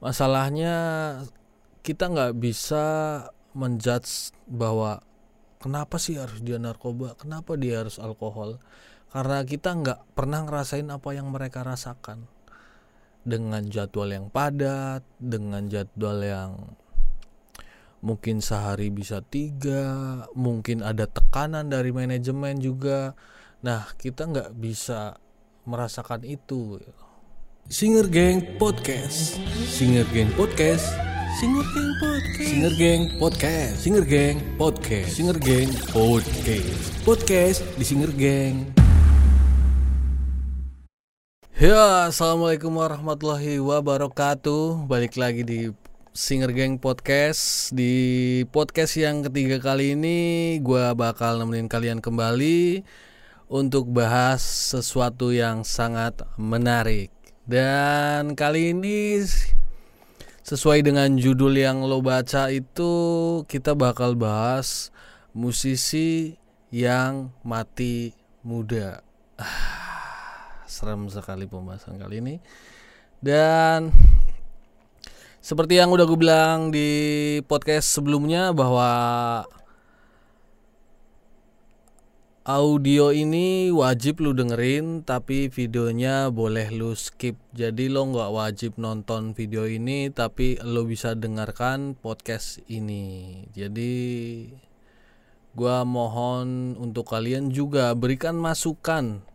masalahnya kita nggak bisa menjudge bahwa kenapa sih harus dia narkoba? Kenapa dia harus alkohol? Karena kita nggak pernah ngerasain apa yang mereka rasakan. Dengan jadwal yang padat dengan jadwal yang mungkin sehari bisa tiga mungkin ada tekanan dari manajemen juga. Nah kita nggak bisa merasakan itu Singer Gang Podcast. Singer Gang Podcast. Singer Gang Podcast. Singer Gang Podcast. Singer Gang Podcast. Singer Gang Podcast. Podcast di Singer Gang. Ya, Assalamualaikum warahmatullahi wabarakatuh. Balik lagi di Singer Gang Podcast. Di podcast yang ketiga kali ini Gue bakal nemenin kalian kembali Untuk bahas sesuatu yang sangat menarik Dan kali ini Sesuai dengan judul yang lo baca itu Kita bakal bahas Musisi yang mati muda. Serem sekali pembahasan kali ini. Dan seperti yang udah gue bilang di podcast sebelumnya bahwa audio ini wajib lu dengerin tapi videonya boleh lu skip. Jadi lo nggak wajib nonton video ini tapi lo bisa dengarkan podcast ini. Jadi gua mohon untuk kalian juga berikan masukan.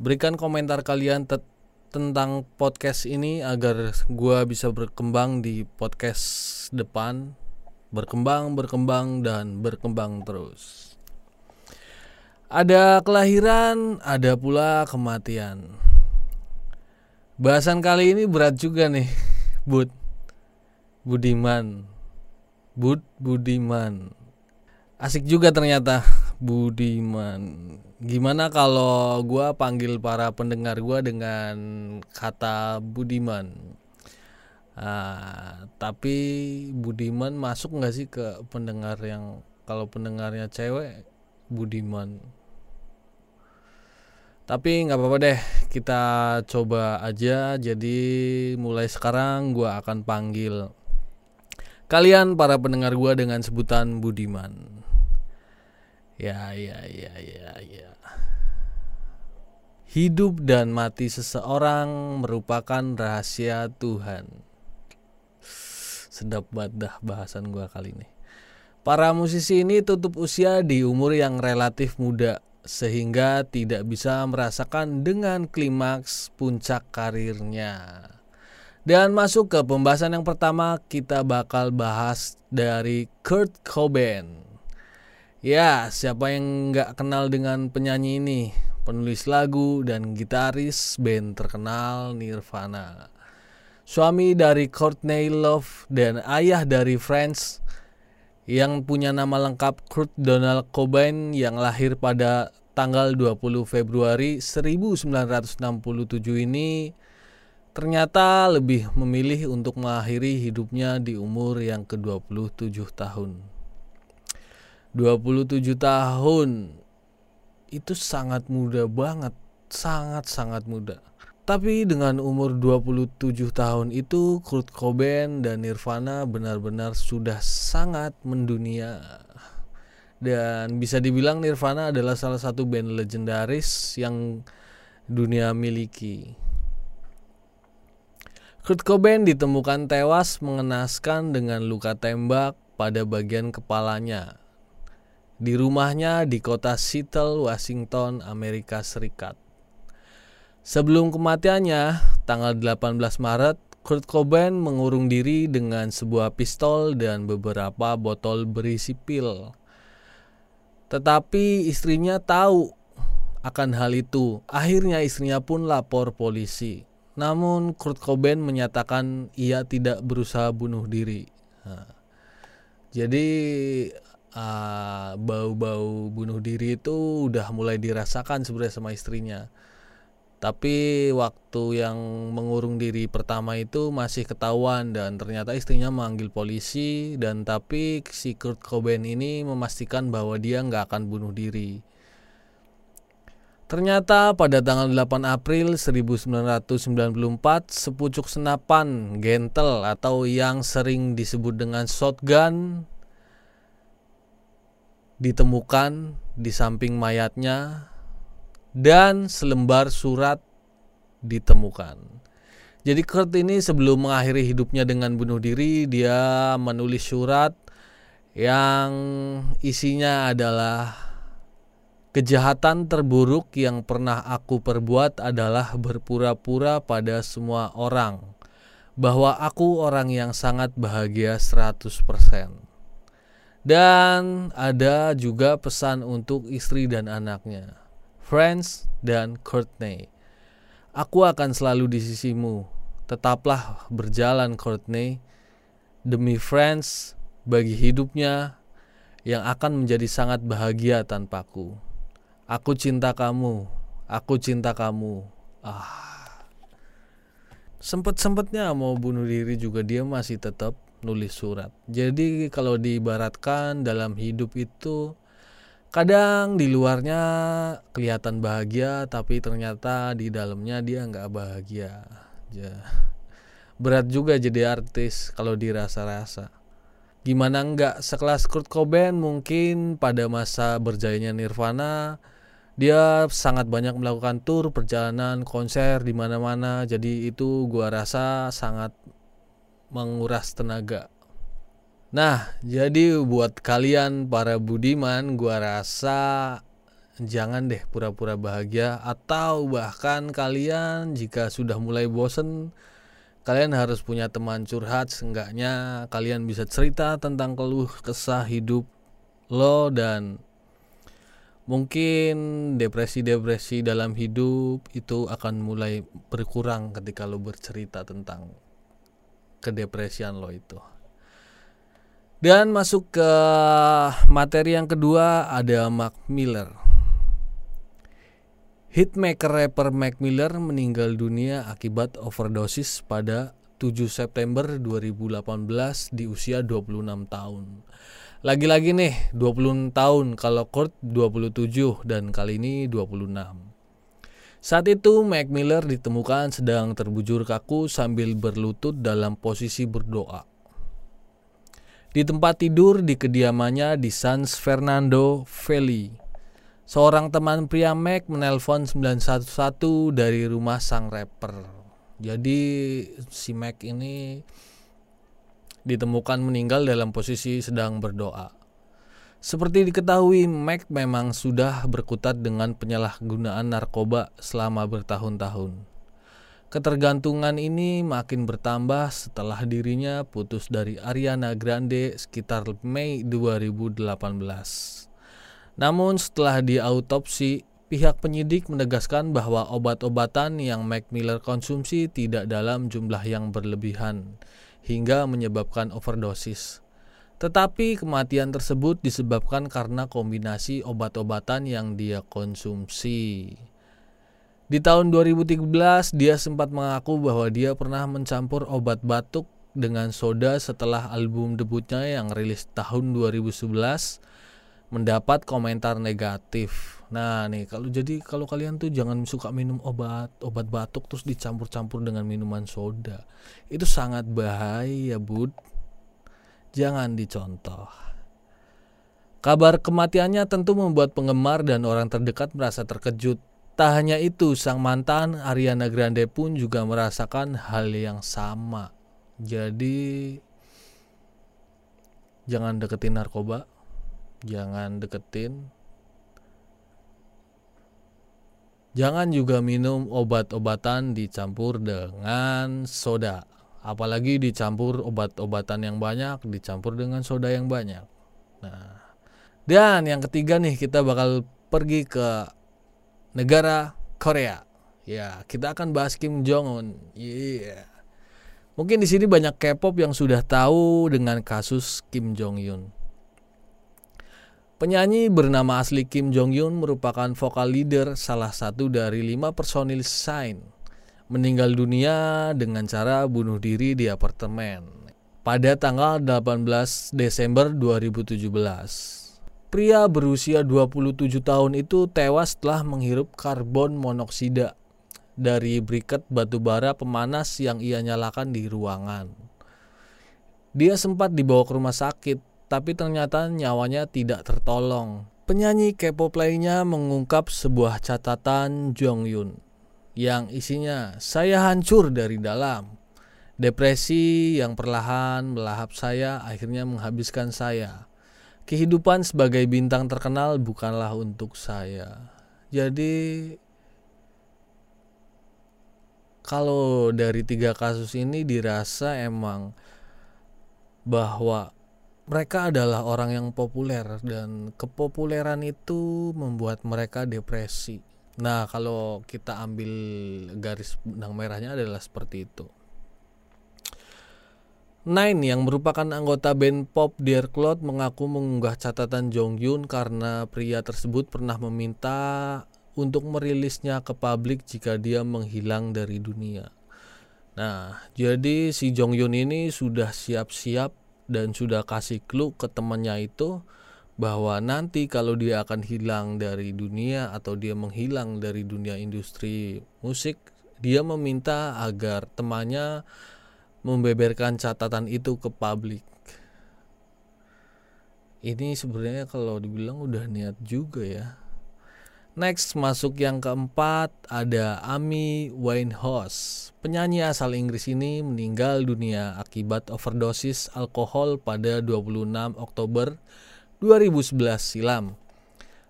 Berikan komentar kalian te- tentang podcast ini agar gua bisa berkembang di podcast depan. Berkembang berkembang dan berkembang terus ada kelahiran ada pula kematian. Bahasan kali ini berat juga nih Bud. Budiman. Bud Budiman. Asik juga ternyata Budiman. Gimana kalau gua panggil para pendengar gua dengan kata Budiman? Ah, tapi Budiman masuk nggak sih ke pendengar yang kalau pendengarnya cewek Budiman. Tapi nggak apa-apa deh kita coba aja. Jadi mulai sekarang gua akan panggil kalian para pendengar gua dengan sebutan Budiman. Ya ya ya ya ya. Hidup dan mati seseorang merupakan rahasia Tuhan. Sedap banget dah bahasan gua kali ini para musisi ini tutup usia di umur yang relatif muda sehingga tidak bisa merasakan dengan klimaks puncak karirnya. Dan masuk ke pembahasan yang pertama kita bakal bahas dari Kurt Cobain. Ya, siapa yang nggak kenal dengan penyanyi ini? Penulis lagu dan gitaris band terkenal Nirvana. Suami dari Courtney Love dan ayah dari Friends yang punya nama lengkap Kurt Donald Cobain yang lahir pada tanggal 20 Februari 1967 ini ternyata lebih memilih untuk mengakhiri hidupnya di umur yang ke-27 tahun. 27 tahun itu sangat muda banget, sangat-sangat muda. Tapi dengan umur 27 tahun itu Kurt Cobain dan Nirvana benar-benar sudah sangat mendunia. Dan bisa dibilang Nirvana adalah salah satu band legendaris yang dunia miliki. Kurt Cobain ditemukan tewas mengenaskan dengan luka tembak pada bagian kepalanya di rumahnya di kota Seattle, Washington, Amerika Serikat. Sebelum kematiannya, tanggal 18 Maret, Kurt Cobain mengurung diri dengan sebuah pistol dan beberapa botol berisi pil. Tetapi istrinya tahu akan hal itu. Akhirnya istrinya pun lapor polisi. Namun Kurt Cobain menyatakan ia tidak berusaha bunuh diri. Jadi uh, bau-bau bunuh diri itu udah mulai dirasakan sebenarnya sama istrinya. Tapi waktu yang mengurung diri pertama itu masih ketahuan dan ternyata istrinya memanggil polisi dan tapi si Kurt Cobain ini memastikan bahwa dia nggak akan bunuh diri. Ternyata pada tanggal 8 April 1994 sepucuk senapan gentle atau yang sering disebut dengan shotgun ditemukan di samping mayatnya dan selembar surat ditemukan. Jadi Kurt ini sebelum mengakhiri hidupnya dengan bunuh diri, dia menulis surat yang isinya adalah Kejahatan terburuk yang pernah aku perbuat adalah berpura-pura pada semua orang bahwa aku orang yang sangat bahagia 100%. Dan ada juga pesan untuk istri dan anaknya, Friends dan Courtney. Aku akan selalu di sisimu. Tetaplah berjalan Courtney demi Friends bagi hidupnya yang akan menjadi sangat bahagia tanpaku. Aku cinta kamu, aku cinta kamu. Ah. Sempet-sempetnya mau bunuh diri juga dia masih tetap nulis surat. Jadi kalau diibaratkan dalam hidup itu kadang di luarnya kelihatan bahagia tapi ternyata di dalamnya dia nggak bahagia. Ya. Berat juga jadi artis kalau dirasa-rasa gimana nggak sekelas Kurt Cobain mungkin pada masa berjayanya Nirvana dia sangat banyak melakukan tour perjalanan konser di mana-mana jadi itu gua rasa sangat menguras tenaga nah jadi buat kalian para budiman gua rasa jangan deh pura-pura bahagia atau bahkan kalian jika sudah mulai bosen kalian harus punya teman curhat seenggaknya kalian bisa cerita tentang keluh kesah hidup lo dan mungkin depresi-depresi dalam hidup itu akan mulai berkurang ketika lo bercerita tentang kedepresian lo itu. Dan masuk ke materi yang kedua ada Mac Miller. Hitmaker rapper Mac Miller meninggal dunia akibat overdosis pada 7 September 2018 di usia 26 tahun. Lagi-lagi nih 20 tahun kalau Kurt 27 dan kali ini 26. Saat itu Mac Miller ditemukan sedang terbujur kaku sambil berlutut dalam posisi berdoa. Di tempat tidur di kediamannya di San Fernando Valley. Seorang teman pria Mac menelpon 911 dari rumah sang rapper. Jadi si Mac ini ditemukan meninggal dalam posisi sedang berdoa. Seperti diketahui, Mac memang sudah berkutat dengan penyalahgunaan narkoba selama bertahun-tahun. Ketergantungan ini makin bertambah setelah dirinya putus dari Ariana Grande sekitar Mei 2018. Namun setelah diautopsi, pihak penyidik menegaskan bahwa obat-obatan yang Mac Miller konsumsi tidak dalam jumlah yang berlebihan hingga menyebabkan overdosis. Tetapi kematian tersebut disebabkan karena kombinasi obat-obatan yang dia konsumsi. Di tahun 2013, dia sempat mengaku bahwa dia pernah mencampur obat batuk dengan soda setelah album debutnya yang rilis tahun 2011 mendapat komentar negatif. Nah nih kalau jadi kalau kalian tuh jangan suka minum obat obat batuk terus dicampur-campur dengan minuman soda itu sangat bahaya bud. Jangan dicontoh. Kabar kematiannya tentu membuat penggemar dan orang terdekat merasa terkejut. Tak hanya itu, sang mantan Ariana Grande pun juga merasakan hal yang sama. Jadi jangan deketin narkoba, jangan deketin. Jangan juga minum obat-obatan dicampur dengan soda. Apalagi dicampur obat-obatan yang banyak dicampur dengan soda yang banyak. Nah dan yang ketiga nih kita bakal pergi ke negara Korea ya kita akan bahas Kim Jong Un yeah. mungkin di sini banyak K-pop yang sudah tahu dengan kasus Kim Jong Un Penyanyi bernama asli Kim Jong Yun merupakan vokal leader salah satu dari lima personil Shine meninggal dunia dengan cara bunuh diri di apartemen pada tanggal 18 Desember 2017. Pria berusia 27 tahun itu tewas setelah menghirup karbon monoksida dari briket batu bara pemanas yang ia nyalakan di ruangan. Dia sempat dibawa ke rumah sakit, tapi ternyata nyawanya tidak tertolong. Penyanyi K-pop lainnya mengungkap sebuah catatan Jong Yun yang isinya saya hancur dari dalam. Depresi yang perlahan melahap saya akhirnya menghabiskan saya. Kehidupan sebagai bintang terkenal bukanlah untuk saya. Jadi kalau dari tiga kasus ini dirasa emang bahwa mereka adalah orang yang populer dan kepopuleran itu membuat mereka depresi. Nah, kalau kita ambil garis benang merahnya adalah seperti itu. Nine yang merupakan anggota band pop Dear Claude mengaku mengunggah catatan Jong Yun karena pria tersebut pernah meminta untuk merilisnya ke publik jika dia menghilang dari dunia. Nah, jadi si Jong Yun ini sudah siap-siap dan sudah kasih clue ke temannya itu bahwa nanti kalau dia akan hilang dari dunia atau dia menghilang dari dunia industri musik, dia meminta agar temannya membeberkan catatan itu ke publik. Ini sebenarnya kalau dibilang udah niat juga ya. Next masuk yang keempat ada Amy Winehouse. Penyanyi asal Inggris ini meninggal dunia akibat overdosis alkohol pada 26 Oktober 2011 silam.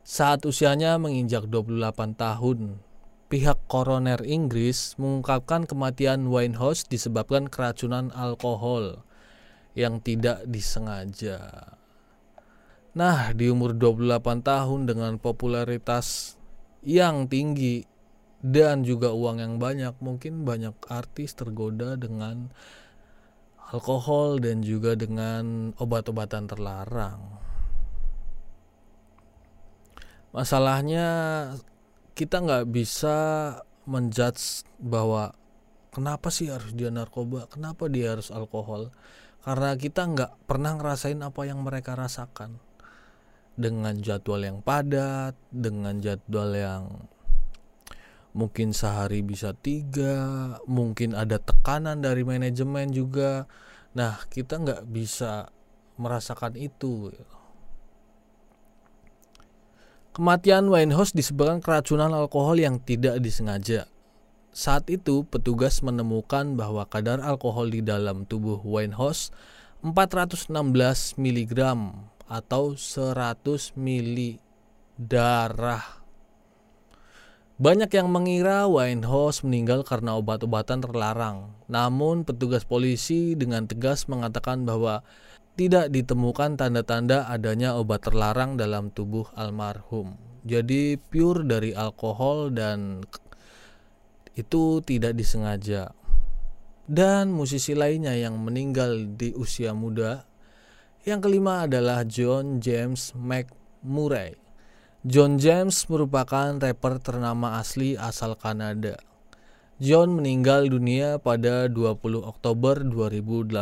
Saat usianya menginjak 28 tahun, pihak koroner Inggris mengungkapkan kematian Winehouse disebabkan keracunan alkohol yang tidak disengaja. Nah, di umur 28 tahun dengan popularitas yang tinggi dan juga uang yang banyak, mungkin banyak artis tergoda dengan alkohol dan juga dengan obat-obatan terlarang. Masalahnya kita nggak bisa menjudge bahwa kenapa sih harus dia narkoba, kenapa dia harus alkohol, karena kita nggak pernah ngerasain apa yang mereka rasakan dengan jadwal yang padat, dengan jadwal yang mungkin sehari bisa tiga, mungkin ada tekanan dari manajemen juga. Nah, kita nggak bisa merasakan itu. Kematian Winehouse disebabkan keracunan alkohol yang tidak disengaja. Saat itu, petugas menemukan bahwa kadar alkohol di dalam tubuh Winehouse 416 mg atau 100 ml darah. Banyak yang mengira Winehouse meninggal karena obat-obatan terlarang. Namun petugas polisi dengan tegas mengatakan bahwa tidak ditemukan tanda-tanda adanya obat terlarang dalam tubuh almarhum. Jadi pure dari alkohol dan itu tidak disengaja. Dan musisi lainnya yang meninggal di usia muda. Yang kelima adalah John James McMurray. John James merupakan rapper ternama asli asal Kanada. John meninggal dunia pada 20 Oktober 2018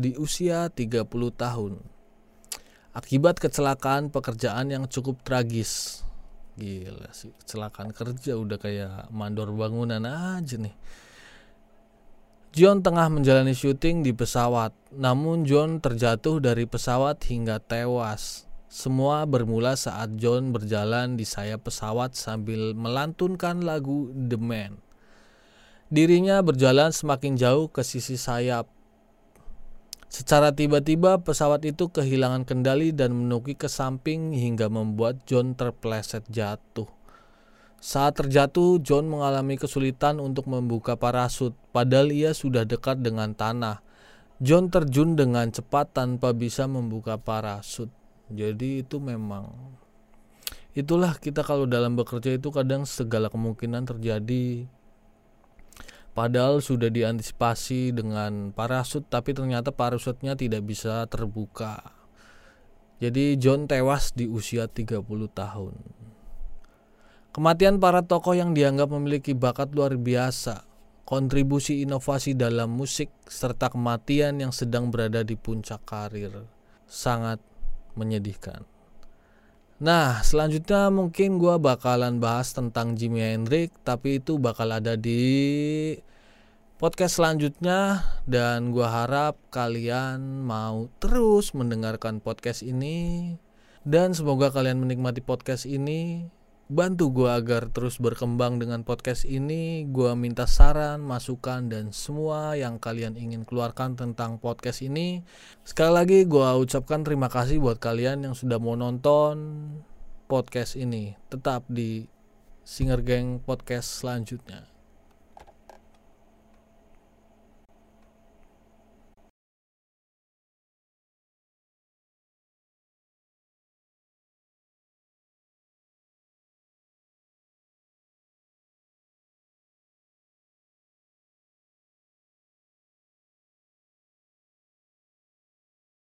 di usia 30 tahun akibat kecelakaan pekerjaan yang cukup tragis. Gila sih, kecelakaan kerja udah kayak mandor bangunan aja nih. John tengah menjalani syuting di pesawat, namun John terjatuh dari pesawat hingga tewas. Semua bermula saat John berjalan di sayap pesawat sambil melantunkan lagu The Man. Dirinya berjalan semakin jauh ke sisi sayap. Secara tiba-tiba pesawat itu kehilangan kendali dan menuki ke samping hingga membuat John terpleset jatuh. Saat terjatuh, John mengalami kesulitan untuk membuka parasut, padahal ia sudah dekat dengan tanah. John terjun dengan cepat tanpa bisa membuka parasut. Jadi itu memang itulah kita kalau dalam bekerja itu kadang segala kemungkinan terjadi Padahal sudah diantisipasi dengan parasut tapi ternyata parasutnya tidak bisa terbuka. Jadi John tewas di usia 30 tahun. Kematian para tokoh yang dianggap memiliki bakat luar biasa, kontribusi inovasi dalam musik, serta kematian yang sedang berada di puncak karir sangat menyedihkan. Nah, selanjutnya mungkin gue bakalan bahas tentang Jimi Hendrix, tapi itu bakal ada di podcast selanjutnya. Dan gue harap kalian mau terus mendengarkan podcast ini. Dan semoga kalian menikmati podcast ini bantu gue agar terus berkembang dengan podcast ini. Gue minta saran masukan dan semua yang kalian ingin keluarkan tentang podcast ini. Sekali lagi gue ucapkan terima kasih buat kalian yang sudah mau nonton podcast ini. Tetap di Singer Gang podcast selanjutnya